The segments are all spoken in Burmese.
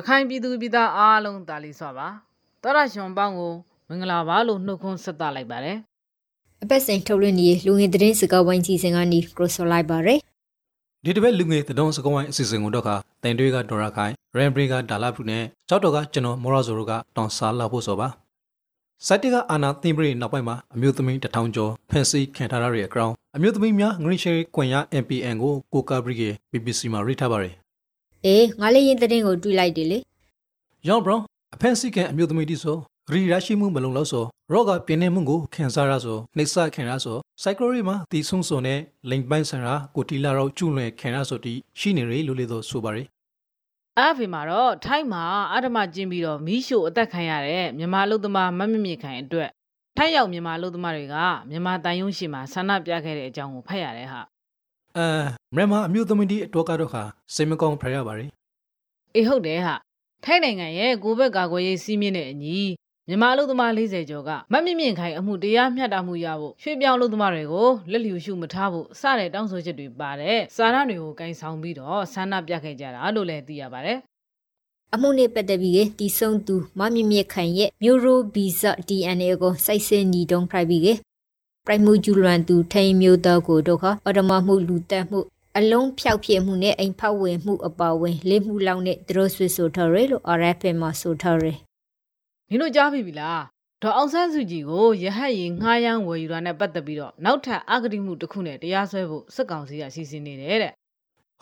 ရခိုင်ပြည်သူပြည်သားအားလုံးတာလီစွာပါတော်ရရှင်ပေါင်းကိုမင်္ဂလာပါလို့နှုတ်ခွန်းဆက်သလိုက်ပါတယ်အပတ်စဉ်ထုတ်လွှင့်နေလူငယ်သတင်းစကားဝိုင်းကြီးစဉ်ကနေကရိုဆိုလိုက်ပါရယ်ဒီတစ်ပတ်လူငယ်သတုံးစကောင်းဝိုင်းအစီအစဉ်ကိုတော့ကတင်တွေကဒေါ်ရခိုင်ရန်ဘရီကဒါလာဖုနဲ့ကြောက်တော့ကကျွန်တော်မော်ရာဇိုရိုကတောင်စားလာဖို့ဆိုပါစိုက်တကအာနာသင်ပရိနောက်ပိုင်းမှာအမျိုးသမီးတထောင်ကျော်ဖန်စီခံထားရတဲ့အကြောင်းအမျိုးသမီးများငရိရှယ်ကွန်ရ MPN ကိုကိုကာဘရီက BBC မှာရိထားပါတယ် အေးငါလေးရင်သတင်းကိုတွေ့လိုက်တယ်လေရောင်ဘရောအဖန်စီခံအမျိုးသမီးတိဆိုရီရရှိမှုမလုံလောက်ဆိုရော့ကပြင်းနေမှုကိုခံစားရဆိုနှိပ်စခံရဆိုစိုက်ကရီမှာတီဆုံစုံနဲ့လိန်ပိုင်းဆန်ရာကိုတီလာတော့ကျူလွင်ခံရဆိုတီရှိနေရလို့လေတော့ဆိုပါရယ်အဲ့ဖေမှာတော့ထိုင်းမှာအဓမ္မကျင်းပြီးတော့မီးရှို့အသက်ခံရတဲ့မြန်မာလူသမားမမမြင့်ခိုင်အတွက်ထိုင်းရောက်မြန်မာလူသမားတွေကမြန်မာတန်ယုံရှိမှာဆန္ဒပြခဲ့တဲ့အကြောင်းကိုဖတ်ရတယ်ဟာ အဲမြန်မာအမျိုးသမီးတီအတွက်ကတော့ခါစိတ်မကောင်းဖရရပါရယ်အေးဟုတ်တယ်ဟာထိုင်းနိုင်ငံရဲ့ကိုဘက်ကာကွယ်ရေးစီးမြင့်တဲ့အညီမြန်မာလူသမား40ကျော်ကမမမြင့်ခိုင်အမှုတရားမျှတမှုရဖို့ရွှေပြောင်းလူသမားတွေကိုလက်လျူရှုမထားဖို့စတဲ့တောင်းဆိုချက်တွေပါတဲ့စာရတွေကိုကင်ဆောင်ပြီးတော့ဆန္ဒပြခဲ့ကြတာလို့လည်းသိရပါတယ်အမှုနဲ့ပတ်သက်ပြီးတီဆုံသူမမြင့်မြင့်ခိုင်ရဲ့မျိုးရိုဗီဇ DNA ကိုစိုက်စင်းညီတုံးဖိုက်ပြီးကပ ရိုင်မူဂျူလွန်သူထိန်မျိုးသားကိုတော့ခအဒမမှုလူတက်မှုအလုံးဖြောက်ပြမှုနဲ့အိမ်ဖောက်ဝင်မှုအပါဝင်လေးမှုလောက်နဲ့သူတို့ဆွဆိုထားရလို့ RFM မှာဆိုထားရမင်းတို့ကြားပြီလားဒေါ်အောင်ဆန်းစုကြည်ကိုရဟတ်ရင်ငှားရမ်းဝယ်ယူတာနဲ့ပတ်သက်ပြီးတော့နောက်ထပ်အဂတိမှုတစ်ခုနဲ့တရားစွဲဖို့စစ်ကောင်စီကစီစဉ်နေတယ်တဲ့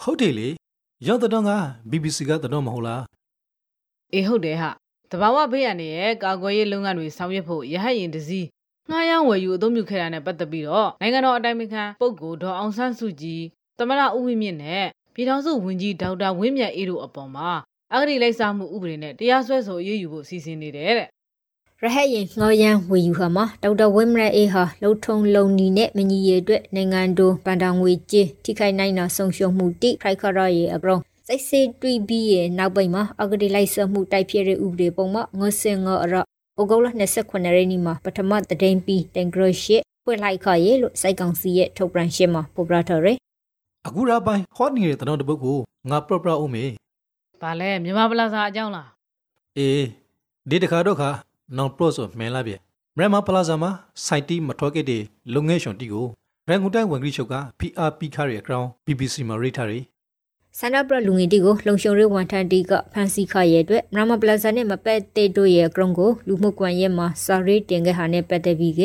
ဟုတ်တယ်လေရောက်တဲ့တော့က BBC ကတဲ့တော့မဟုတ်လားအေးဟုတ်တယ်ဟာတဘာဝဘေးရန်ရဲ့ကာကွယ်ရေးလုပ်ငန်းတွေဆောင်ရွက်ဖို့ရဟတ်ရင်တစ်စီး ငှားရမ်းဝယ်ယူအသုံးပြုခဲ့တာနဲ့ပတ်သက်ပြီးတော့နိုင်ငံတော်အတိုင်ပင်ခံပုဂ္ဂိုလ်ဒေါ်အောင်ဆန်းစုကြည်သမရဦးဝင်းမြင့်နဲ့ပြည်ထောင်စုဝန်ကြီးဒေါက်တာဝင်းမြတ်အေးတို့အပေါ်မှာအဂတိလိုက်စားမှုဥပဒေနဲ့တရားစွဲဆိုအရေးယူဖို့စီစဉ်နေတယ်တဲ့ရဟတ်ရင်ငေါ်ရန်ဝေယူဟာမှာဒေါက်တာဝင်းမရအေးဟာလှုပ်ထုံလုံနီနဲ့မညီရအတွက်နိုင်ငံတော်ဗန်တာငွေကြေးထိခိုက်နိုင်တာဆုံးရှုံးမှုတိဖိုက်ခရရဲ့အပရောစိတ်စေးတွီပြီးရဲ့နောက်ပိုင်းမှာအဂတိလိုက်စားမှုတိုက်ဖျက်တဲ့ဥပဒေပုံမှာငစင်ငေါ်အရ ဩဂုတ်လ29ရက်နေ့မှာပထမတဒိန်ပြီးတန်ဂရရှစ်ဖွင့်လိုက်ခရဲ့လို့စိုက်ကောင်စီရဲ့ထုတ်ပြန်ရှင်းမှာပေါ်ပြထားတယ်အခုရပိုင်းဟောနေတဲ့တဲ့တော့တပုတ်ကိုငါပရပရအောင်မေ။ဘာလဲမြန်မာပလာဇာအကြောင်းလားအေးဒီတခါတော့ခါနောင်ပရော့ဆိုမင်းလာပြေမြန်မာပလာဇာမှာစိုက်တီမထော့ကက်တဲ့လုံငယ်ရှင်တီကိုရန်ကုန်တိုင်းဝန်ကြီးချုပ်က PRP ခရရဲ့အကောင် BBC မှာရိထားတယ် ဆန္ဒပြလူငယ်တီကိုလုံရှုံရေးဝန်ထမ်းတီကဖန်စီခရဲ့အတွက်မရမပလာဇာနဲ့မပတ်တဲ့တို့ရဲ့အကရုံကိုလူမှုကွန်ရက်မှာစာရေးတင်ခဲ့ဟာနဲ့ပတ်သက်ပြီးက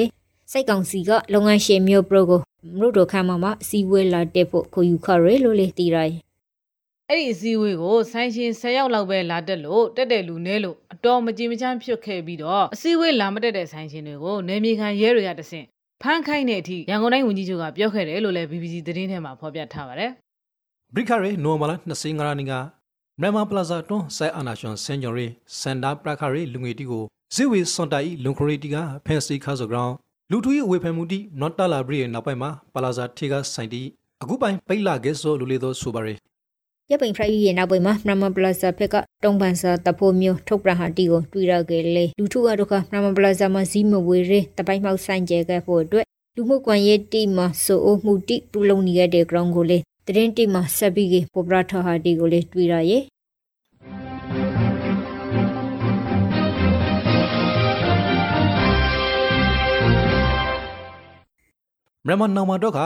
စိုက်ကောင်စီကလုပ်ငန်းရှင်မျိုးပရိုကိုမရုတို့ခမ်းမှာမှာစီဝဲလာတက်ဖို့ခုယူခရဲလို့လေတီရိုင်း။အဲ့ဒီအစည်းအဝေးကိုဆိုင်းရှင်10ယောက်လောက်ပဲလာတက်လို့တက်တဲ့လူနဲလို့အတော်မကြည်မချမ်းဖြစ်ခဲ့ပြီးတော့အစည်းအဝေးလာမတက်တဲ့ဆိုင်းရှင်တွေကိုနေမြေခံရဲတွေကတဆင့်ဖမ်းခိုင်းတဲ့အထိရန်ကုန်တိုင်းဝန်ကြီးချုပ်ကပြောခဲ့တယ်လို့လည်း BBC သတင်းထဲမှာဖော်ပြထားပါတယ်။ ဘရိခရဲနိုမလာ25ရာနီကမြန်မာပလာဇာတွန်းစိုက်အာနာရှင်စင်ဂျော်ရီစန်ဒါပရခရဲလူငယ်တီကိုဇေဝေစွန်တိုင်လုံခရီတီကဖန်စီခါဆိုဂရောင်းလူထူရဲ့ဝေဖန်မှုတီနော်တလာဘရီရဲ့နောက်ပိုင်းမှာပလာဇာထေကဆိုင်တီအခုပိုင်းပိတ်လာခဲ့ဆိုလူလေသောဆိုပါရယ်ရပိန်ဖရိုက်ရဲ့နောက်ပိုင်းမှာမရမပလာဇာဖက်ကတုံးပန်စာတဖို့မျိုးထုတ်ပြန်ဟာတီကိုတွေ့ရခဲ့လေလူထုကတော့ကမရမပလာဇာမှာဇီးမဝေရဲတပိုင်းမောက်ဆိုင်ကျဲခဲ့ဖို့အတွက်လူမှုကွန်ရက်တီမှာဆိုအိုမှုတီပူလုံနေရတဲ့ ground ကိုလေ တရင်တီမှာဆက်ပြီးကပေါ်ပရာထဟာတီကိုလေတွေ့ရရဲ့မြန်မာနောင်မာတော့ခ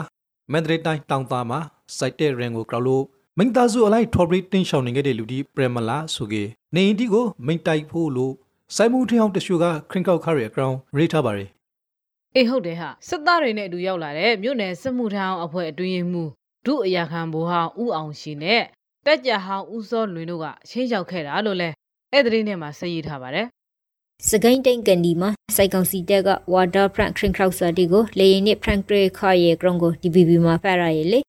မန္တလေးတိုင်းတောင်သားမှာစိုက်တဲ့ရန်ကိုကြောက်လို့မိန်သားစုအလိုက်ထော်ဘရီတင်းရှောင်းနေခဲ့တဲ့လူဒီပရမလာဆိုကေနေအင်တီကိုမိန်တိုက်ဖို့လို့စိုက်မှုထင်းအောင်တရှူကခရင်ကောက်ခရဲအကောင်ရိထားပါရယ်အေးဟုတ်တယ်ဟာစစ်သားတွေနဲ့အတူရောက်လာတဲ့မြို့နယ်စစ်မှုထမ်းအောင်အဖွဲ့အတွင်းရေးမှူး ဒုအရာခံဘိုးဟောင်းဦးအောင်ရှင်နဲ့တက်ကြဟောင်းဦးစောလွင်တို့ကချင်းရောက်ခဲ့တာလို့လဲအဲ့ဒီသတင်းထဲမှာဆက်ရေးထားပါတယ်စကိုင်းတိန်ကန်ဒီမှာစိုက်ကောင်စီတက်ကဝါတာဖရန့်ခရင်ခေါက်ဆာတီကိုလေရင်နဲ့ဖရန့်ကရေခါရဲ့ ground ကို DBB မှာဖတ်ရရဲ့လေ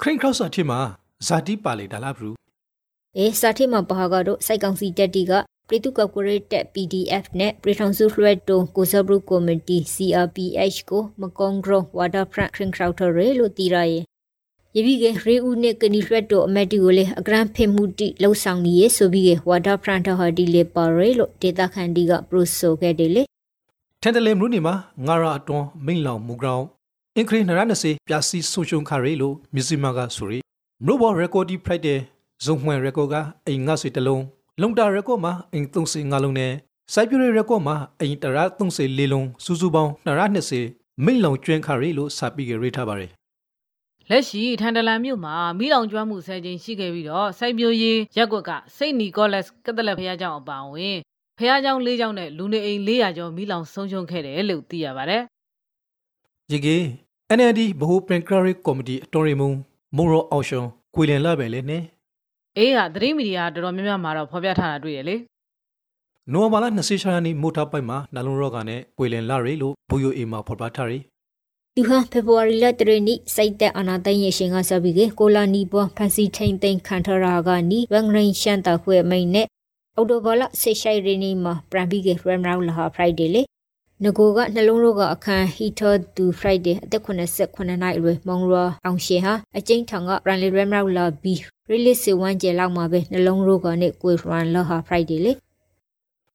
ခရင်ကောက်ဆာထင်းမှာဇာတိပါလေဒါလားဘူးအေးစာတိမှာပါကတော့စိုက်ကောင်စီတက်တီကပြည်သူ့ကော်ပိုရေးတက် PDF နဲ့ပြည်ထောင်စုလွှဲတုံကိုစဘရုကော်မတီ CRPH ကိုမကွန်ဂရောဝါတာဖရန့်ခရင်ခေါက်ထရဲလို့တီရရဲ့ ယပိကရေဦးနဲ့ကနီလွှဲတုံအမက်တီကိုလေအကရန်ဖေမှုတီလှုပ်ဆောင်နေရဆိုပြီးကဝါတာဖရန့်ထဟာဒီလေပါရဲလို့ဒေတာခန်ဒီကပရိုဆိုခဲ့တယ်လေထန်တလေမလို့နေမှာငါရာအတွန်းမိန်လောင်မူဂရောင်းအင်ခရီနရနစေပြစီဆိုရှုံခရဲလို့မြစီမာကဆိုရီမလို့ဘော်ရကော်ဒီဖရိုက်တဲ့ဇုံမှန်ရကောကအိမ်ငါစီတလုံးလုံတာရက်ကော့မှာအိမ်35လုံးနဲ့စိုက်ပျိုးရေးရက်ကော့မှာအိမ်တရာ34လုံးစုစုပေါင်း220မိလုံကျွင်းခရီလို့စာပြီးကြရေးထားပါတယ် လက်ရှိထန်တလန်မြို့မှာမိလောင်ကျွမ်းမှုဆယ်ကြိမ်ရှိခဲ့ပြီးတော့စိုက်ပျိုးရေးရက်ကွက်ကစိတ်နီကောလက်စ်ကက်သလစ်ဘုရားကျောင်းအပါအဝင်ဘုရားကျောင်း၄ကျောင်းနဲ့လူနေအိမ်400ကျော်မိလောင်ဆုံးရှုံးခဲ့တယ်လို့သိရပါတယ်။ရေကြီး NLD ဘဟုပရင်ကရီကော်မတီအတော်ရီမုံမိုရောအောင်ရှင်ကိုလင်လာပဲလေနဲ့အေးဟာသတင်းမီဒီယာတော်တော်များများမှာတော့ဖော်ပြထားတာတွေ့ရလေနိုဝါဘာလ26ရက်နေ့မိုတာပိုက်မှာနလုံရော့ကနဲ့ကိုလင်လာရီလို့ဘူယိုအေမှာဖော်ပြထားရီ သူဟာဖေဖော်ဝါရီလတရနေ့စိတ်သက်အာနာသိန်းရဲ့ရှင်ကစပြီးကကိုလာနီပေါ်ဖန်စီထိန်သိန်းခံထရာကနီဝမ်ရင်ရှန်တာခွေမိန်နဲ့အော်တိုဘာလဆေရှိုင်ရီနီမှာပရန်ဘီကရမ်ရာလာဖရိုက်ဒေးလေငကိုကနှလုံးရောကအခန်းဟီထောတူဖရိုက်ဒေးအသက်89နှစ်အရွယ်မောင်ရောအောင်ရှင်ဟာအကျဉ်းထောင်ကပရန်လီရမ်ရာလာဘီရီလစ်စီဝမ်ကျဲလောက်မှာပဲနှလုံးရောကနဲ့ကိုရန်လာဟာဖရိုက်ဒေးလေ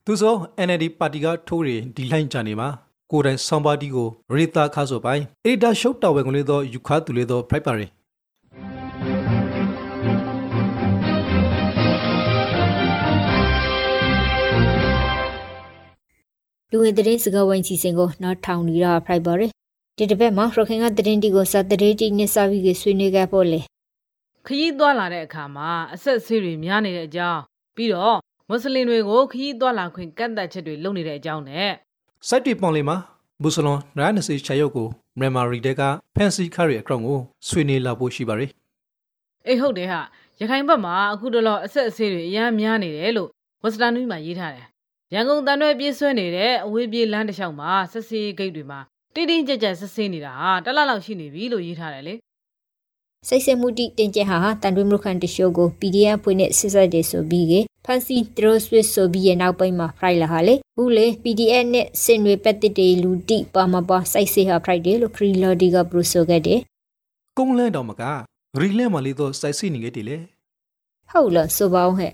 သူဆို NLD ပါတီကထိုးရီဒီလိုင်းချနေမှာ ကိုယ်တိုင်ဆောင်းပါတီကိုရီတာခါဆိုပိုင်အီဒါရှုပ်တော်ဝဲကလေးသောယူခါသူလေးသောဖိုက်ပါရီလူဝင်သတင်းစကားဝိုင်းစီစဉ်ကိုနောက်ထောင်နေတာဖိုက်ပါရီဒီတစ်ပတ်မှာရခိုင်ကသတင်းတီကိုစာတရေတီနဲ့စာပြီးဆွေးနွေးခဲ့ဖို့လေခရီးသွားလာတဲ့အခါမှာအဆက်ဆေးတွေများနေတဲ့အကြောင်းပြီးတော့မွတ်စလင်တွေကိုခရီးသွားလာခွင့်ကန့်သတ်ချက်တွေလုပ်နေတဲ့အကြောင်းနဲ့ စိုက်တီပွန်လေးမှာဘူဆလွန်နရနစီချာယုတ်ကိုမြန်မာရီတဲကဖန်စီခရီအကောင့်ကိုဆွေးနွေးလာဖို့ရှိပါ रे အေးဟုတ်တယ်ဟာရခိုင်ဘက်မှာအခုတလောအဆက်အဆေးတွေအများများနေတယ်လို့ဝက်စတန်နူးမှာရေးထားတယ်ရန်ကုန်တန်ရွဲပြေးဆွဲနေတဲ့အဝေးပြေးလမ်းတစ်လျှောက်မှာဆက်စေးဂိတ်တွေမှာတင်းတင်းကြပ်ကြပ်ဆက်စေးနေတာဟာတလလောက်ရှိနေပြီလို့ရေးထားတယ်လေ စိတ်ဆက်မှုတိတင်ကျဟာတန်တွဲမှုခန်တရှိုးကို PDF ဖွင့်နဲ့စစ်ဆက်တယ်ဆိုပြီးကဖန်စီဒရိုဆွစ်ဆိုပြီးရဲ့နောက်ပိုင်းမှာ fry လာဟာလေဘူးလေ PDF နဲ့စင်တွေပတ်တစ်တေလူတိပါမပါစိုက်စေဟာ fry တယ်လို့ခရီလော်ဒီကပရိုဆိုခဲ့တယ်ကုန်းလန်းတော်မကရီလဲမလေးတော့စိုက်စီနေခဲ့တယ်လေဟုတ်လားဆိုပါအောင်ဟဲ့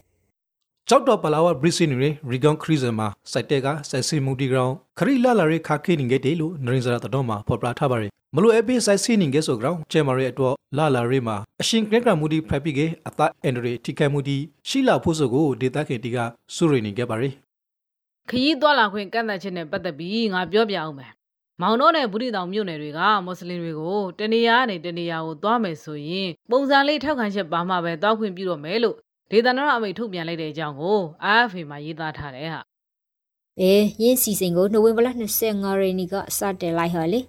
ကြောက်တော်ပလာဝဘရစ်စင်ရီရီဂွန်ခရီဇန်မှာစိုက်တဲ့ကစိုက်စီမူတီဂရောင်းခရီလာလာရီခါခိနေခဲ့တယ်လို့နရင်စရာတော်မှာဖော်ပြထားပါရယ်မလို့အပေးစိုက်စီနေခဲ့ဆိုကြောင်းကျဲမာရီအတွက်လာလာရီမှာအရှင်ကရကမူတီဖရိုက်ပိကအသအန်ဒရီထိခိုက်မှုတီရှိလာဖို့ဆိုကိုဒေတာခေတီကစုရိနေခဲ့ပါရယ်ခရီးသွားလာခွင့်ကန့်သတ်ချက်နဲ့ပတ်သက်ပြီးငါပြောပြအောင်မယ်မောင်တော့နဲ့ဘူးတီတောင်မြို့နယ်တွေကမွတ်စလင်တွေကိုတနေရာနဲ့တနေရာကိုသွားမယ်ဆိုရင်ပုံစံလေးထောက်ခံချက်ပါမှပဲတောက်ခွင့်ပြုတော့မယ်လို့ ဒေသနာအမိတ်ထုတ်ပြန်လိုက်တဲ့အကြောင်းကို AFA မှာရေးသားထားတယ်ဟာအေးရင်းစီစဉ်ကိုနိုဝင်ဘာလ25ရက်နေ့ကစတင်လိုက်ဟာလေ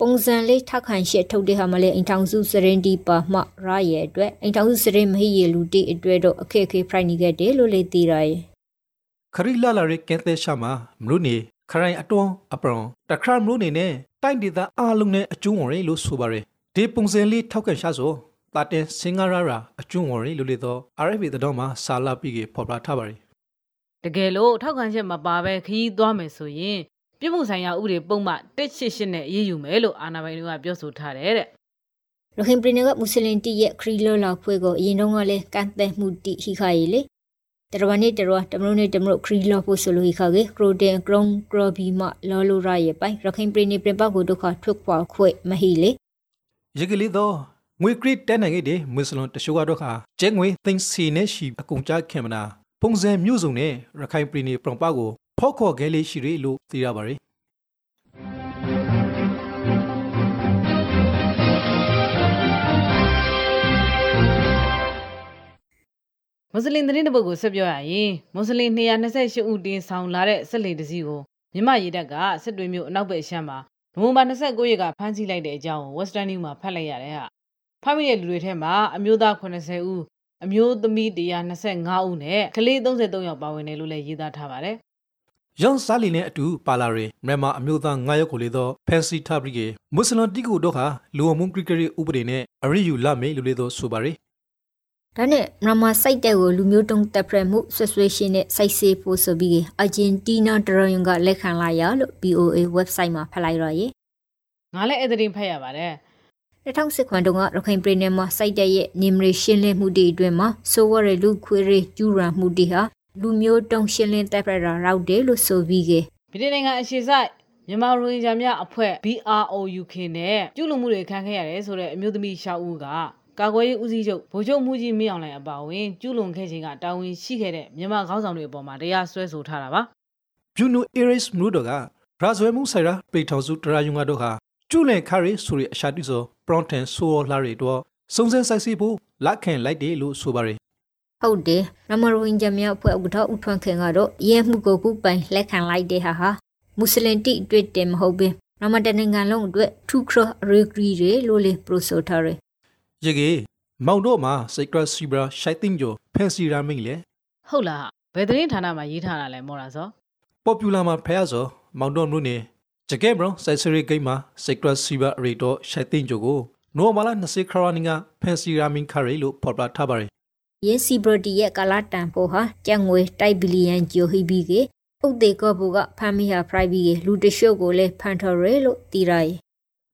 ပုံစံလေးထောက်ခံရှက်ထုတ်တဲ့ဟာမလဲအိမ်ထောင်စုစရင်ဒီပါမှရရဲ့အတွက်အိမ်ထောင်စုစရင်မဟိရလူတီအတွက်တော့အခက်အခဲဖိုင်နေခဲ့တယ်လို့လေသိရရဲ့ခရီလာလာရဲကဲတဲ့ရှာမှာမလို့နေခရိုင်အတွန်းအပရွန်တခရမလို့နေနဲ့တိုက်ဒေသအားလုံးနဲ့အကျုံးဝင်လို့ဆိုပါရယ်ဒီပုံစံလေးထောက်ခံရှာဆို တာတင်စင်္ဂရာရာအကျွန်းဝရီလူလေတော့ RFA တော်မှာစာလာပြီးကဖော်ပြထားပါရီတကယ်လို့ထောက်ခံချက်မပါဘဲခရီးသွားမယ်ဆိုရင်ပြည်မှုဆိုင်ရာဥပဒေပုံမှ188နဲ့အရေးယူမယ်လို့အာဏာပိုင်တွေကပြောဆိုထားတယ်တဲ့ရခိုင်ပြည်နယ်ကမွတ်စလင်တီရဲ့ခရီးလောလောက်ဖွဲ့ကိုအရင်တုန်းကလည်းကန့်သက်မှုတိဟိခါရီလေတရဝနေတရဝတမလို့နေတမလို့ခရီးလောဖို့ဆိုလို့ဟိခါကေကရိုတင်ကရုံကရဘီမလောလိုရရဲ့ပိုင်ရခိုင်ပြည်နယ်ပြင်ပကိုဒုက္ခထွက်ခွာခွေမဟီလေရကလေးတော့ ငွေကရစ်တဲနိုင်ခဲ့တဲ့မွေစလွန်တရှိုးကတော့ခါကျဲငွေသိန်းစီနဲ့ရှိအကုန်ကြခင်မနာပုံစံမျိုးစုံနဲ့ရခိုင်ပြည်နယ်ပရံပါကိုဖောက်ခေါ်ခဲ့လေးရှိရလို့သိရပါတယ်မွတ်စလင်သတင်းတပုတ်ကိုဆက်ပြောရရင်မွတ်စလင်228ဦးတင်ဆောင်လာတဲ့ဆက်လေတစည်းကိုမြမရေတပ်ကစစ်တွေမျိုးအနောက်ဘက်ရှမ်းမှာနိုဝင်ဘာ29ရက်ကဖမ်းဆီးလိုက်တဲ့အကြောင်းကို Western News မှာဖတ်လိုက်ရတယ်ဟာ ဖမ်းမိတဲ့လူတွေထဲမှာအမျိုးသား80ဦးအမျိုးသမီး125ဦးနဲ့ကလေး33ယောက်ပါဝင်တယ်လို့လည်းရေးသားထားပါတယ်။ရောင်စားလီနဲ့အတူပါလာရီမြန်မာအမျိုးသား9ယောက်ကိုလေသောဖန်စီထဘရီကေမွတ်စလင်တီကိုတို့ဟာလူဝမှုကရစ်ကရီဥပဒေနဲ့အရိယူလာမေလို့လေသောဆိုပါရီဒါနဲ့မြန်မာစိုက်တဲ့ကိုလူမျိုးတုံးတပ်ဖရမှုဆွဆွေးရှင်နဲ့စိုက်စေးဖို့ဆိုပြီးအာဂျင်တီးနားဒရယွန်ကလက်ခံလာရလို့ BOA website မှာဖတ်လိုက်ရရေငါလည်းအဲ့ဒီဖတ်ရပါတယ် 2010ခုတုန်းကရခိုင်ပြည်နယ်မှာစိုက်တဲ့ရဲ့နေမရီရှင်းလင်းမှုတွေအတွင်းမှာဆိုဝရလူခွေရီကျူရန်မှုတွေဟာလူမျိုးတုံးရှင်းလင်းတပ်ဖရတာရောက်တယ်လို့ဆိုပြီးကပြည်နိုင်ငံအရှိဆိုင်မြန်မာရိုဟင်ဂျာများအဖွဲ့ BROUK နဲ့ကျူးလွန်မှုတွေခံခဲ့ရတယ်ဆိုတဲ့အမျိုးသမီးရှောက်ဦးကကာကွယ်ရေးဦးစီးချုပ်ဗိုလ်ချုပ်မှုကြီးမင်းအောင်လှိုင်အပါအဝင်ကျူးလွန်ခဲ့ခြင်းကတာဝန်ရှိခဲ့တဲ့မြန်မာခေါင်းဆောင်တွေအပေါ်မှာတရားစွဲဆိုထားတာပါဗျူနိုအီရစ်မနူဒိုကရာဇဝဲမှုဆိုင်ရာပေထောင်စုတရာယုံကတို့ဟာ ကျူလန်ခါရီဆိုရီအရှာတိဆိုပရွန်တန်ဆိုလာရီတော့စုံစမ်းဆိုင်စီဖို့လက်ခံလိုက်တယ်လို့ဆိုပါရယ်ဟုတ်တယ်ရမရိုဝင်ဂျမြောက်ဖွဲ့ဥထောက်ဥထွန်းခင်ကတော့ရဲမှုကိုခုပိုင်လက်ခံလိုက်တဲ့ဟာဟာမွတ်စလင်တိအတွက်တယ်မဟုတ်ဘူးရမတနိုင်ငံလုံးအတွက်ထူခရရီဂရီတွေလို့လေပရိုဆိုထားရယ်ရေကေမောင်တော့မှာစိတ်ကရစီဘရာရှိုက်တင်ဂျိုဖန်စီရာမင်းလေဟုတ်လားဘယ်သတင်းဌာနမှာရေးထားတာလဲမော်ရာစောပေါ်ပူလာမှာဖះဆိုမောင်တော့မြို့နေ ဂျကဲဘရောစိုက်စရီဂိမ်းမှာစိတ်ကရစီဘရာရီတော့ရှိုက်တင်ဂျိုကိုနိုမာလာ20ခရနီကဖန်စီရာမင်းခရီလို့ဖော်ပြထားပါရယ်ယင်းစီဘရတီရဲ့ကာလာတန်ဖိုဟာကျန်ငွေတိုက်ဘီလီယံဂျိုဟီဘီကေဥဒေကောဘူကဖမ်းမိဟာဖရိုက်ဘီကေလူတရှုပ်ကိုလည်းဖန်ထော်ရဲလို့တီရယ်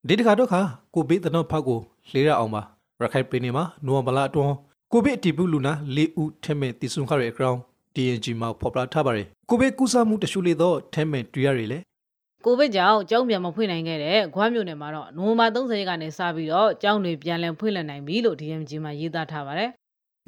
ဒီတခါတော့ခါကိုဘေးတနောဖောက်ကိုလှေရအောင်ပါရခိုင်ပြည်နယ်မှာနိုဝမ်ဘာလအတွင်းကိုဘေးအတီဘူးလူနာ၄ဦးထဲမဲ့တည်ဆုံခရဲအကောင် DNG မှာဖော်ပြထားပါရယ်ကိုဘေးကူးစားမှုတရှုလေးတော့ထဲမဲ့တွေ့ရရလေ ကိုဗစ်ကြောင့်ကျောင်းပြန်မဖွင့်နိုင်ခဲ့တဲ့ခွားမြို့နယ်မှာတော့နိုဝင်ဘာ30ရက်ကနေစပြီးတော့ကျောင်းတွေပြန်လည်ဖွင့်လှစ်နိုင်ပြီလို့ DMG မှာရေးသားထားပါတယ်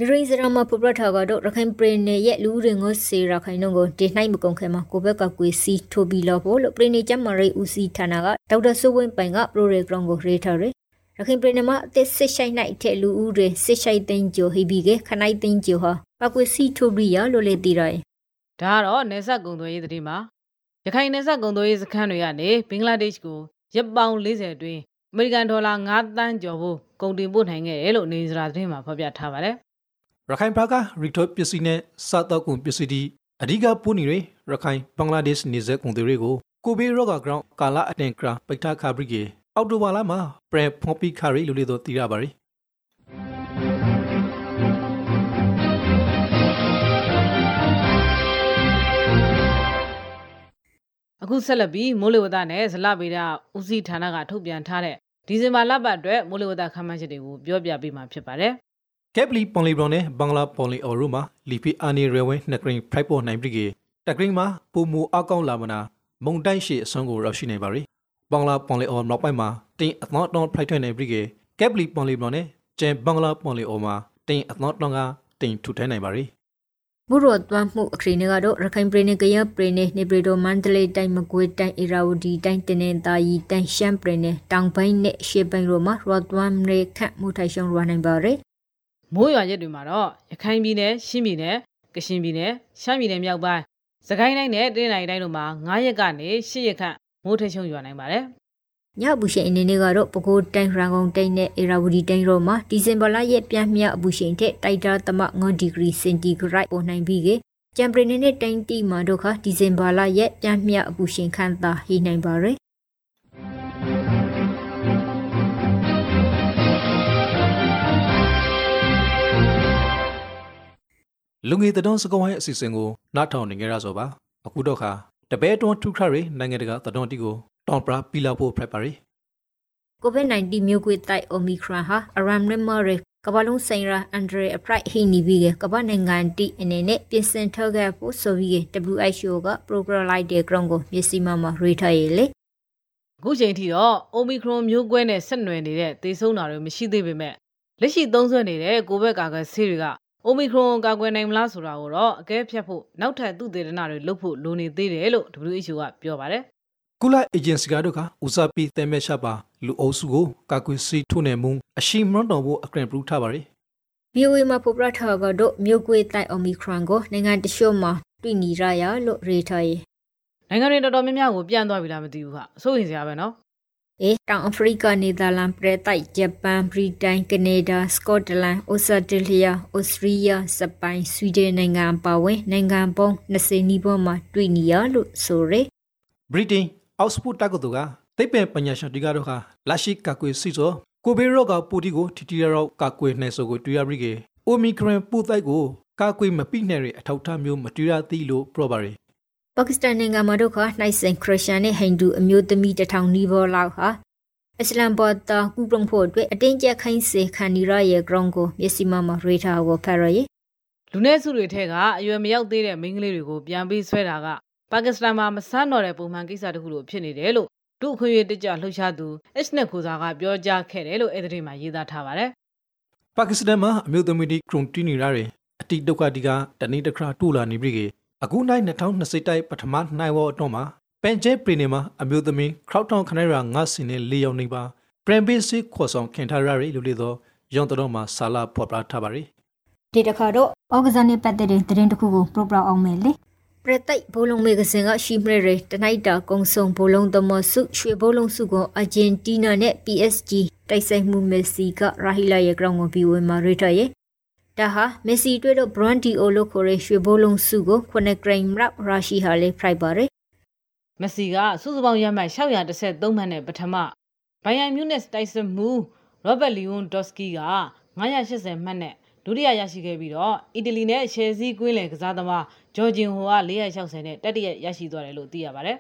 နရိစရမပပရထာကတော့ရခိုင်ပရိနေရဲ့လူရင်ကိုစေရခိုင်နှုံကိုတင်နိုင်မကုန်ခဲမှာကိုဘက်ကကွေစီထိုဘီလောဖို့လို့ပရိနေကျမရိဦးစီဌာနကဒေါက်တာစိုးဝင်းပိုင်ကပရိုရေဂရမ်ကိုရေးထားတယ်ရခိုင်ပြည်နယ်မှာအသက်စစ်ဆိုင်နိုင်တဲ့လူဦးတွေစစ်ဆိုင်သိန်းကျော်ဟိဘီကခနိုင်သိန်းကျော်ဟာပကွေစီထိုဘီယာလို့လည်းသိရတယ်ဒါကတော့နေဆက်ကုံသွေးရေးသတင်းမှာ ရခိုင်နေဆက်ကုံသွေးရေးစခန်းတွေကနေဘင်္ဂလားဒေ့ရှ်ကိုရက်ပေါင်း40အတွင်းအမေရိကန်ဒေါ်လာ9တန်းကျော်ဖို့ကုန်တင်ပို့နိုင်ခဲ့တယ်လို့နေစရာသတင်းမှာဖော်ပြထားပါတယ်ရခိုင်ဘက်ကရီတိုပစ္စည်းနဲ့စားတော့ကုန်ပစ္စည်းဒီအဓိကပို့နေတွေရခိုင်ဘင်္ဂလားဒေ့ရှ်နေဆက်ကုန်တွေကိုကိုဘေးရော့ကဂရောင်းကာလာအတန်ကရာပိတ်ထားခါဘရီကေအောက်တိုဘာလမှာပရဖော်ပီခါရီလူလေးတို့တည်ရပါရီ အခုဆက်လက်ပြီးမိုးလေဝသနဲ့ဇလဗေဒဦးစီးဌာနကထုတ်ပြန်ထားတဲ့ဒီဇင်ဘာလပတ်အတွက်မိုးလေဝသခန့်မှန်းချက်တွေကိုပြောပြပေးမှာဖြစ်ပါတယ်ကက်ပလီပွန်လီဘရွန်နဲ့ဘင်္ဂလားပွန်လီအော်ရူမှာလီဖီအာနီရဲဝဲနှစ်ဂရင်းဖိုက်ပေါ်နိုင်ပြီကေတဂရင်းမှာပုံမူအကောင့်လာမနာမုန်တိုင်းရှိအစွန်းကိုရောက်ရှိနေပါရီဘင်္ဂလားပွန်လီအော်နောက်ပိုင်းမှာတင်အသောတောင်းဖိုက်ထွန်းနေပြီကေကက်ပလီပွန်လီဘရွန်နဲ့ကျန်ဘင်္ဂလားပွန်လီအော်မှာတင်အသောတောင်းကတင်ထူထဲနိုင်ပါရီ ဘုရောတွမ်းမှုအခရီးနေကတော့ရခိုင်ပြည်နယ်ကရပြည်နယ်နေပြည်တော်မန္တလေးတိုင်းမကွေးတိုင်းအေရာဝတီတိုင်းတနင်္သာရီတိုင်းရှမ်းပြည်နယ်တောင်ပိုင်းနဲ့ရှေ့ပိုင်းတို့မှာရောတွမ်းရေခန့်မှုထိုင်ရှုံရနိုင်ပါရယ်မိုးရွာရက်တွေမှာတော့ရခိုင်ပြည်နယ်ရှမ်းပြည်နယ်ကချင်ပြည်နယ်ရှမ်းပြည်နယ်မြောက်ပိုင်းစကိုင်းတိုင်းနဲ့တနင်္သာရီတိုင်းတို့မှာ9ရက်ကနေ10ရက်ခန့်မိုးထချုံရွာနိုင်ပါတယ် ညအပူရှိန်အနေနဲ့ကတော့ပဲခူးတိုင်းရန်ကုန်တိုင်းနဲ့အေရာဝတီတိုင်းတို့မှာဒီဇင်ဘာလရဲ့ပြန်မြအပူရှိန်ထက်တိုက်တာသမ9ဒီဂရီစင်တီဂရိတ်ပေါ်နိုင်ပြီးကကျန်ပရီနေနဲ့တိုင်းတီမှာတို့ခဒီဇင်ဘာလရဲ့ပြန်မြအပူရှိန်ခန့်သာဟိနိုင်ပါရယ်လူငယ်တတော်စကောင်းရဲ့အစီအစဉ်ကိုနားထောင်နေကြရဆိုပါအခုတော့ခါတပဲတွန်းထူခရရီနိုင်ငံတကာတတော်တီကို တောင်ပရာပီလာဖို့ဖရက်ပါရီ COVID-19 မျိုးကွေးတိုက် Omicron ဟာအရမ်နမရကဘာလုံးဆိုင်ရာအန်ဒရီအပရိုက်ဟိနီဘီကကဘာနိုင်ငံတီအနေနဲ့ပြင်ဆင်ထုတ်ခဲ့ဖို့ဆိုပြီး WHO က program လိုက်တဲ့ ground ကိုမျက်စိမှမှာရေထားရလေအခုချိန်ထိတော့ Omicron မျိုးကွဲနဲ့ဆက်နွယ်နေတဲ့သေဆုံးတာတွေမရှိသေးပေမဲ့လက်ရှိသုံးစွဲနေတဲ့ကိုဗစ်ကာကွယ်ဆေးတွေက Omicron ကာကွယ်နိုင်မလားဆိုတာကိုတော့အကဲဖြတ်ဖို့နောက်ထပ်သုတေသနတွေလုပ်ဖို့လိုနေသေးတယ်လို့ WHO ကပြောပါတယ် ကုလအေဂျင်စီကတို့ကဦးစားပေးတဲမဲ့ရှာပါလူအုပ်စုကိုကာကွယ်ဆေးထိုးနေမှုအရှိမွန်တော်ဖို့အကရင်ပရူထားပါရီ VOA မှာပေါ်ပြထားကတော့မျိုးကွေးတိုက် Omicron ကိုနိုင်ငံတချို့မှာတွေ့နေရရလို့ရေထားရနိုင်ငံတွေတော်တော်များများကိုပြန်သွားပြီလားမသိဘူးခအစိုးရင်စရာပဲနော်အေးတောင်အာဖရိကနယ်သာလန်ပရက်တိုက်ဂျပန်ဗြိတိန်ကနေဒါစကော့တလန်ဩစတြေးလျဩစတြီးယားစပိုင်ဆွီဒင်နိုင်ငံပါဝင်နိုင်ငံပေါင်း20နီးပါးမှာတွေ့နေရလို့ဆိုရယ်ဗြိတိန် အောက်စဖို့တက္ကသိုလ်ကသိပ္ပံပညာရှင်တွေကတော့ဟာလက်ရှိကာကွယ်စီဆိုကိုဗစ်ရောဂါပိုတီကိုတီတီရောကာကွယ်နေဆိုကိုတွေ့ရပြီကေအိုမီခရန်ပိုတိုက်ကိုကာကွယ်မပိနဲ့တဲ့အထောက်အထားမျိုးမတွေ့ရသေးလို့ပြောပါရီပါကစ္စတန်နိုင်ငံမှာတို့ကနှိုက်စင်ခရစ်ယာန်နဲ့ဟိန္ဒူအမျိုးသမီးတစ်ထောင်နီးပါးလောက်ဟာအစ္စလမ်ဘာသာကူပရုံဖို့အတွက်အတင်းကျပ်ခိုင်းစေခံနေရရဲ့ ground ကိုမျက်စိမှမှာရေထားကိုဖတ်ရရဲ့လူနည်းစုတွေထဲကအရွယ်မရောက်သေးတဲ့မိန်းကလေးတွေကိုပြန်ပြီးဆွဲတာက ပါကစ္စတန်မှာမဆန်းတော့တဲ့ပုံမှန်ကိစ္စတစ်ခုလိုဖြစ်နေတယ်လို့ဒုအခွင့်အရေးတကြလှုပ်ရှားသူ H နဲ့ကိုစာကပြောကြားခဲ့တယ်လို့အဲ့ဒီမှာရေးသားထားပါတယ်ပါကစ္စတန်မှာအမျိုးသမီးတွေခရုံတီနီရာတွေအတိဒုက္ခတိကတနေ့တစ်ခါတူလာနေပြီကေအခုနိုင်2020တိုက်ပထမနိုင်ဝတော့မှာပန်ကျဲပရီနေမှာအမျိုးသမီးခရောက်တောင်ခနိုင်ရာငါစင်နဲ့၄ယောက်နေပါပရန်ဘေးစစ်ခေါ်ဆောင်ခင်ထားရရီလူလေးသောရုံတော်မှာဆာလာဖော်ပြထားပါရီဒီတခါတော့ဩဂဇန်နဲ့ပတ်သက်တဲ့သတင်းတစ်ခုကိုပရိုပရာအောင်မယ်လေ ပရတိတ်ဘိုးလုံးမေကစင်ကရှိမရရတနိုက်တာကုံဆုံဘိုးလုံးသမဆုရွှေဘိုးလုံးစုကိုအာဂျင်တီးနာနဲ့ PSG တိုက်ဆိုင်မှုမက်ဆီကရာဟီလာရဲ့ ground ကိုပြီးဝင်မှာရထရဲ့ဒါဟာမက်ဆီတွေ့တော့ Brandy O လို့ခေါ်တဲ့ရွှေဘိုးလုံးစုကိုခုနှစ်ဂရိမ်ရပ်ရာရှိဟာလေးဖိုက်ပါတယ်မက်ဆီကစုစုပေါင်းရမှတ်633မှတ်နဲ့ပထမဘိုင်ယန်မြူနက်တိုက်စစ်မှုရောဘတ်လီယွန်ဒေါ့စကီက980မှတ်နဲ့ဒုတိယရရှိခဲ့ပြီးတော့အီတလီနဲ့ရှယ်ဆီကွင်းလယ်ကစားသမား ဂျော်ဂျင်ဟိုက460နဲ့တတိယရရှိသွားတယ်လို့သိရပါတယ်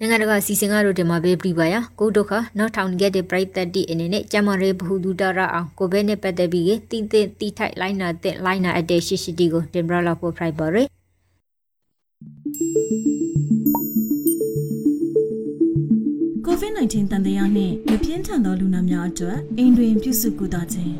နိုင်ငံတကာစီစဉ်ကားတို့တင်မှာပဲပြပါရကိုဒုက္ခနောက်ထောင် get တဲ့ bright 30အနေနဲ့ကျမရဲဘဟုဒူတရအောင်ကိုဘဲနဲ့ပတ်သက်ပြီးတင်တင်တီထိုက်လိုင်းနာတဲ့လိုင်းနာအတဲ့ရှိရှိတီကိုတင်ပြလာဖို့ private ပါရ COVID-19 တန်တရားနှင့်မပြင်းထန်သောလူနာများအတွက်အိမ်တွင်ပြုစုကုသခြင်း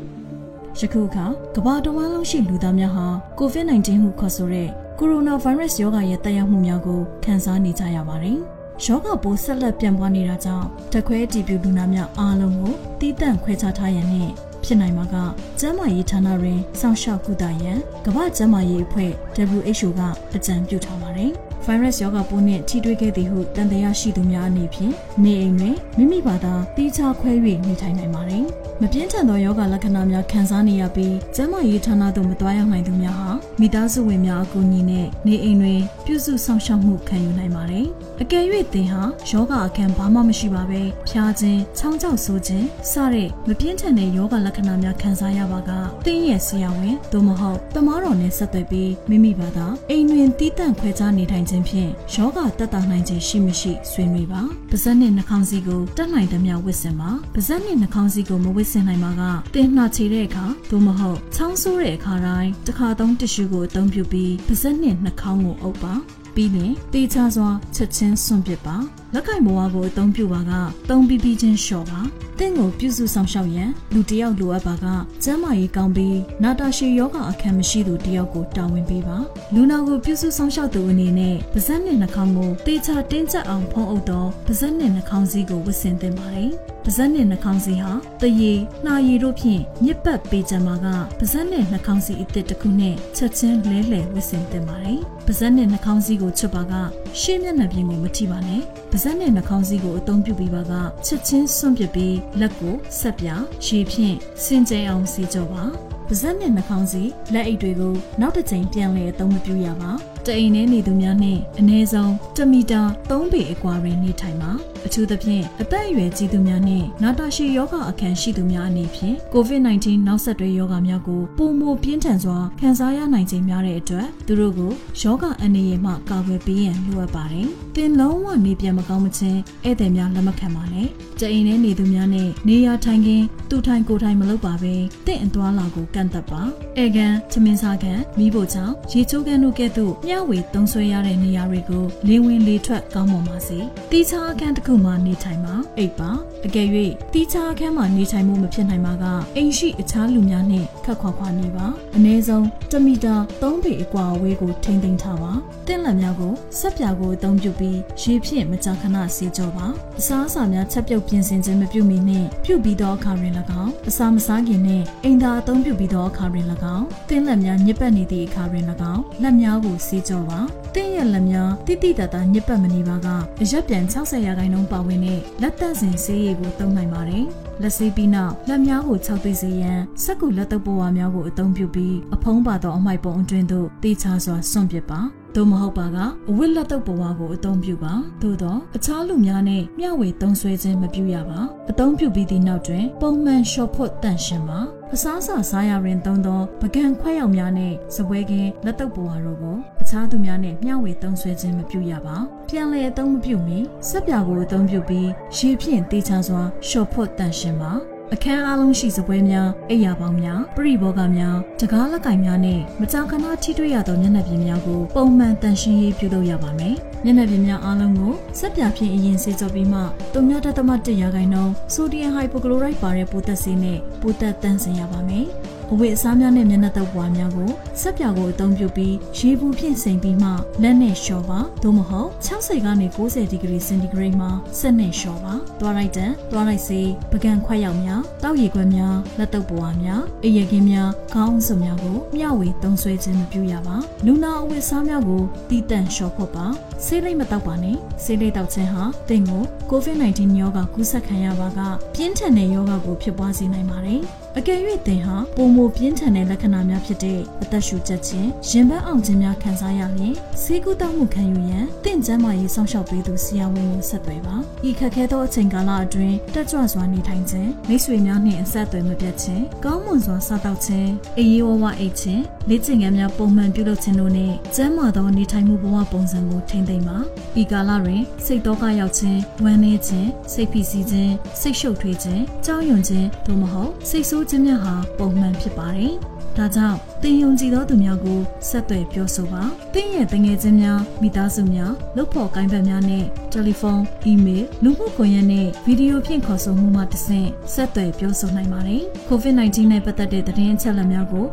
ယခုအခါကမ္ဘာတစ်ဝန်းလုံးရှိလူသားများဟာ COVID-19 ဟုခေါ်ဆိုတဲ့ကိုရိုနာဗိုင်းရပ်စ်ရောဂါရဲ့တက်ရောက်မှုများကိုခံစားနေကြရပါတယ်။ရောဂါပိုးဆက်လက်ပြန့်ပွားနေတာကြောင့်တခွဲတည်ပြလူနာများအားလုံးကိုတီးတန့်ခွဲခြားထားရန်နှင့်ဖြစ်နိုင်မှာကကျန်းမာရေးဌာနတွင်စောင့်ရှောက်ကုသရန်ကမ္ဘာ့ကျန်းမာရေးအဖွဲ့ WHO ကအကြံပြုထားပါတယ်။ ဗိုင်းရပ်စ်ရောဂါပိုးနှင့်ထိတွေ့ခဲ့သည်ဟုတန်တရားရှိသူများအနေဖြင့်နေအိမ်တွင်မိမိဘာသာတိကျခွဲ၍နေထိုင်နိုင်ပါတယ်။မပြင်းထန်သောယောဂလက္ခဏာများခံစားနေရပြီးကျန်းမာရေးဌာနသို့မသွားရောက်နိုင်သူများဟာမိသားစုဝင်များအကူအညီနဲ့နေအိမ်တွင်ပြုစုဆောင်ရှောက်မှုခံယူနိုင်ပါတယ်။အကယ်၍သင်ဟာယောဂအခံဘာမှမရှိပါဘဲဖျားခြင်း၊ချောင်းကြောက်ဆိုးခြင်းစတဲ့မပြင်းထန်တဲ့ယောဂလက္ခဏာများခံစားရပါကသင်ရဲ့ဆရာဝန်သို့မဟုတ်တမားတော်နဲ့ဆက်သွယ်ပြီးမိမိဘာသာအိမ်တွင်တည်တံ့ခွဲခြားနေထိုင်ခြင်းဖြင့်ယောဂတက်တာနိုင်ခြင်းရှိမရှိဆွေးနွေးပါပါဇက်နဲ့နှာခေါင်းစည်းကိုတက်နိုင်သမျှဝတ်ဆင်ပါပါဇက်နဲ့နှာခေါင်းစည်းကိုမဝတ်ဆင်နိုင်ပါကတင်နှာချေတဲ့အခါသို့မဟုတ်ချောင်းဆိုးတဲ့အခါတိုင်းတစ်ခါသုံးတ िश ူကိုအသုံးပြုပြီးပါဇက်နဲ့နှာခေါင်းကိုအုပ်ပါပြီးရင်တေချာစွာချက်ချင်းစွန့်ပစ်ပါ လက်ကင်ဘဝကိုအသုံးပြုပါကသုံးပြီးပြီးချင်းလျှော့ပါတင့်ကိုပြုစုဆောင်ရှောက်ရန်လူတယောက်လိုအပ်ပါကကျမ်းမာရေးကောင်းပြီးနာတာရှည်ယောဂအခမ်းမရှိသူတယောက်ကိုတာဝန်ပေးပါလူနာကိုပြုစုဆောင်ရှောက်သူအနေနဲ့ပါးစပ်နဲ့နှာခေါင်းကိုတေချာတင်းကျပ်အောင်ဖုံးအုပ်တော့ပါးစပ်နဲ့နှာခေါင်းစည်းကိုဝတ်ဆင်သင့်ပါတယ်ပါးစပ်နဲ့နှာခေါင်းစည်းဟာတရေနှာရည်တို့ဖြင့်ညစ်ပတ်ပေးကြမှာကပါးစပ်နဲ့နှာခေါင်းစည်းအစ်စ်တစ်ခုနဲ့ချက်ချင်းလဲလှယ်ဝတ်ဆင်သင့်ပါတယ်ပါးစပ်နဲ့နှာခေါင်းစည်းကိုချွတ်ပါကရှေ့မျက်နှာပြင်ကိုမထိပါနဲ့ပါးစပ်နဲ့နှာခေါင်းစည်းကိုအသုံးပြုပြီးပါကချက်ချင်းစွန့်ပစ်ပြီးလက်ကိုဆက်ပြရေဖြင့်စင်ကြယ်အောင်စီကြောပါပါးစပ်နဲ့နှာခေါင်းစီလက်အိတ်တွေကိုနောက်တစ်ချိန်ပြန်လည်အသုံးမပြုရပါတအိမ်ထဲနေသူများနဲ့အနည်းဆုံး1မီတာ3ပေအကွာတွင်နေထိုင်ပါအထူးသဖြင့်အသက်အရွယ်ကြီးသူများနဲ့နာတာရှည်ယောဂအခမ်းရှိသူများအနေဖြင့် COVID-19 နောက်ဆက်တွဲယောဂများကိုပုံမပြင်းထန်စွာခံစားရနိုင်ခြင်းများတဲ့အတွက်သူတို့ကိုယောဂအန္တရာယ်မှကာကွယ်ပေးရန်လိုအပ်ပါတယ်။သင်လုံးဝနေပြန်မကောင်းမချင်းဧည့်သည်များလက်မခံပါနဲ့။ကြအိမ်ထဲနေသူများနဲ့နေရာထိုင်ခင်းသူထိုင်ကိုထိုင်မလုပ်ပါဘဲတင့်အသွားလာကိုကန့်သက်ပါ။ဧကန်ချမင်းစားကန်မိဖို့ချောင်းရေချိုးကန်တို့ကဲ့သို့မျှဝေသုံးဆွဲရတဲ့နေရာတွေကိုလေဝင်လေထွက်ကောင်းမွန်ပါစေ။တီးခြားအခန်းတစ်ခုမှနေထိုင်ပါအိပ်ပါအကယ်၍တီးခြားအခန်းမှနေထိုင်မှုမဖြစ်နိုင်ပါကအိမ်ရှိအခြားလူများနှင့်ခက်ခွာခွာနေပါအနည်းဆုံး1မီတာ3ပေအကွာအဝေးကိုထိန်းသိမ်းထားပါတင့်လက်များကိုဆက်ပြာကိုအသုံးပြုပြီးရေဖြင့်မကြာခဏဆေးကြောပါအစားအစာများချက်ပြုတ်ပြင်ဆင်ခြင်းမပြုမီနှင့်ပြုတ်ပြီးသောအခါတွင်၎င်းအစာမစားခင်နှင့်အိမ်သာအသုံးပြုပြီးသောအခါတွင်၎င်းတင့်လက်များညစ်ပတ်နေသည့်အခါတွင်၎င်းလက်များကိုဆေးကြောပါတင့်ရဲ့လက်များတိတိတတ်တာညစ်ပတ်မနေပါကအရက်ပြန်60ရာခိုင်နှုန်းပါဝင်တဲ့လက်သက်စင်ဆေးရည်ကိုသုံးနိုင်ပါတယ်။လက်ဆေးပြီးနောက်လက်များကိုခြောက်သွေးစေရန်စက္ကူလက်သက်ပေါ်ဝါများကိုအသုံးပြုပြီးအဖုံးပါသောအမိုက်ပုံအတွင်းသို့တေချာစွာစွန့်ပစ်ပါ။သို့မဟုတ်ပါကအဝတ်လက်တော့ဘဝကိုအသုံးပြုပါသို့တော့အခြားလူများနဲ့မျှဝေသုံးဆွဲခြင်းမပြုရပါအသုံးပြုပြီးသည့်နောက်တွင် ပုံမှန်လျှော်ဖို့တန့်ရှင်းပါ အစားစာစားရရင်သုံးသောပကံခွဲရောက်များနဲ့စပွဲကင်းလက်တော့ဘဝတို့ကိုအခြားသူများနဲ့မျှဝေသုံးဆွဲခြင်းမပြုရပါပြန်လည်အသုံးမပြုမီစက်ပြာကိုအသုံးပြုပြီးရေဖြင့်တေချာစွာလျှော်ဖို့တန့်ရှင်းပါ အခန်းအလုံးရှိစပွဲများအိယာပေါင်းများပရိဘောဂများတကားလက်ကင်များနဲ့မကြာခဏထိတွေ့ရသောမျက်နှာပြင်များကိုပုံမှန်တန်ရှင်းရေးပြုလုပ်ရပါမယ်။မျက်နှာပြင်များအားလုံးကိုစက်ပြဖြင့်အရင်စေကြောပြီးမှ3.1ရာခိုင်နှုန်းဆိုဒီယမ်ဟိုက်ပိုကလိုရိုက်ပါတဲ့ပိုသက်ဆေးနဲ့ပိုသက်တန့်စင်ရပါမယ်။ အဝတ်အစားများနဲ့မျက်နှာတုပ်ပွားများကိုဆက်ပြောင်ကိုအသုံးပြုပြီးရေဘူးဖြင့်စိမ်ပြီးမှလက်နဲ့လျှော်ပါသို့မဟုတ်60ကနေ90ဒီဂရီစင်တီဂရိတ်မှာဆက်နဲ့လျှော်ပါသွားလိုက်တန်သွားလိုက်စေပကံခွက်ရောက်များတောက်ရည်ခွက်များလက်တုပ်ပွားများအရကင်းများခေါင်းစုံများကိုမျှဝေသုံးဆွဲခြင်းမပြုရပါလူနာအဝတ်အစားများကိုတီးတန့်လျှော်ဖို့ပါဆေးလိပ်မတောက်ပါနဲ့ဆေးလိပ်တောက်ခြင်းဟာတင့်ကို COVID-19 ရောဂါကူးစက်ခံရပါကပြင်းထန်တဲ့ရောဂါကိုဖြစ်ပွားစေနိုင်ပါတယ်အကယ်၍သင်ဟာပုံမပြင်းထန်တဲ့လက္ခဏာများဖြစ်တဲ့အသက်ရှူချက်ခြင်းရင်ဘတ်အောင်ခြင်းများခံစားရရင်ဆေးကုသမှုခံယူရန်တင့်ကျန်းမာရေးစောင့်ရှောက်ပေးသူဆရာဝန်ကိုဆက်သွယ်ပါဤခက်ခဲသောအချိန်ကာလအတွင်းတက်ကြွစွာနေထိုင်ခြင်းမိတ်ဆွေများနှင့်အဆက်အသွယ်မပြတ်ခြင်းကောင်းမွန်စွာစားသောက်ခြင်းအေးဝဝအိတ်ခြင်းလေ့ကျင့်ခန်းများပုံမှန်ပြုလုပ်ခြင်းတို့နှင့်ကျန်းမာသောနေထိုင်မှုဘဝပုံစံကိုထိန်းသိမ်းပါဤကာလတွင်စိတ်တော့ကရောက်ခြင်းဝမ်းနည်းခြင်းစိတ်ဖိစီးခြင်းစိတ်ရှုပ်ထွေးခြင်းကြောက်ရွံ့ခြင်းသို့မဟုတ်စိတ်ဆိုးခြင်းများဟာပုံမှန်ဖြစ်ပါတယ်။ဒါကြောင့်တင်ယုံကြည်သောသူများကိုဆက်သွယ်ပြောဆိုပါ။တင်းရဲ့တငယ်ချင်းများမိသားစုများလုပ်ဖော်ကိုင်းဘက်များနဲ့တယ်လီဖုန်း၊အီးမေးလ်လူမှုကွန်ရက်နဲ့ဗီဒီယိုဖြင့်ခေါ်ဆိုမှုမှတဆင့်ဆက်သွယ်ပြောဆိုနိုင်ပါတယ်။ COVID-19 နဲ့ပတ်သက်တဲ့သတင်းအချက်အလက်များကို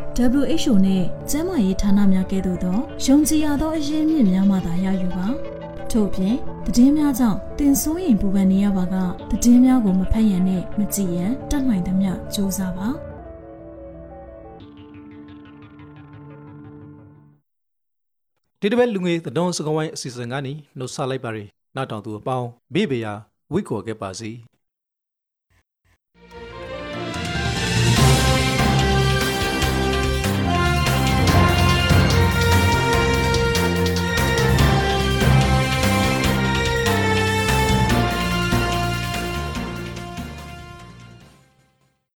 WHO နဲ့ကျန်းမာရေးဌာနများကဲ့သို့သောယုံကြည်ရသောအရင်းမြစ်များမှသာရယူပါ။ ထို့ပြင်သတင်းများကြောင့်တင်ဆိုးရင်ပူပန်နေရပါကသတင်းများကိုမဖတ်ရန်နဲ့မကြည့်ရန်တတ်နိုင်သမျှစူးစမ်းပါ။ဒီတစ်ပတ်လူငယ်သတုံးစကဝိုင်းအစီအစဉ်ကနေနှုတ်ဆက်လိုက်ပါရယ်နောက်တောင်သူအပေါင်းဘေးဘေးရာဝိတ်ခေါ်ခဲ့ပါစီ။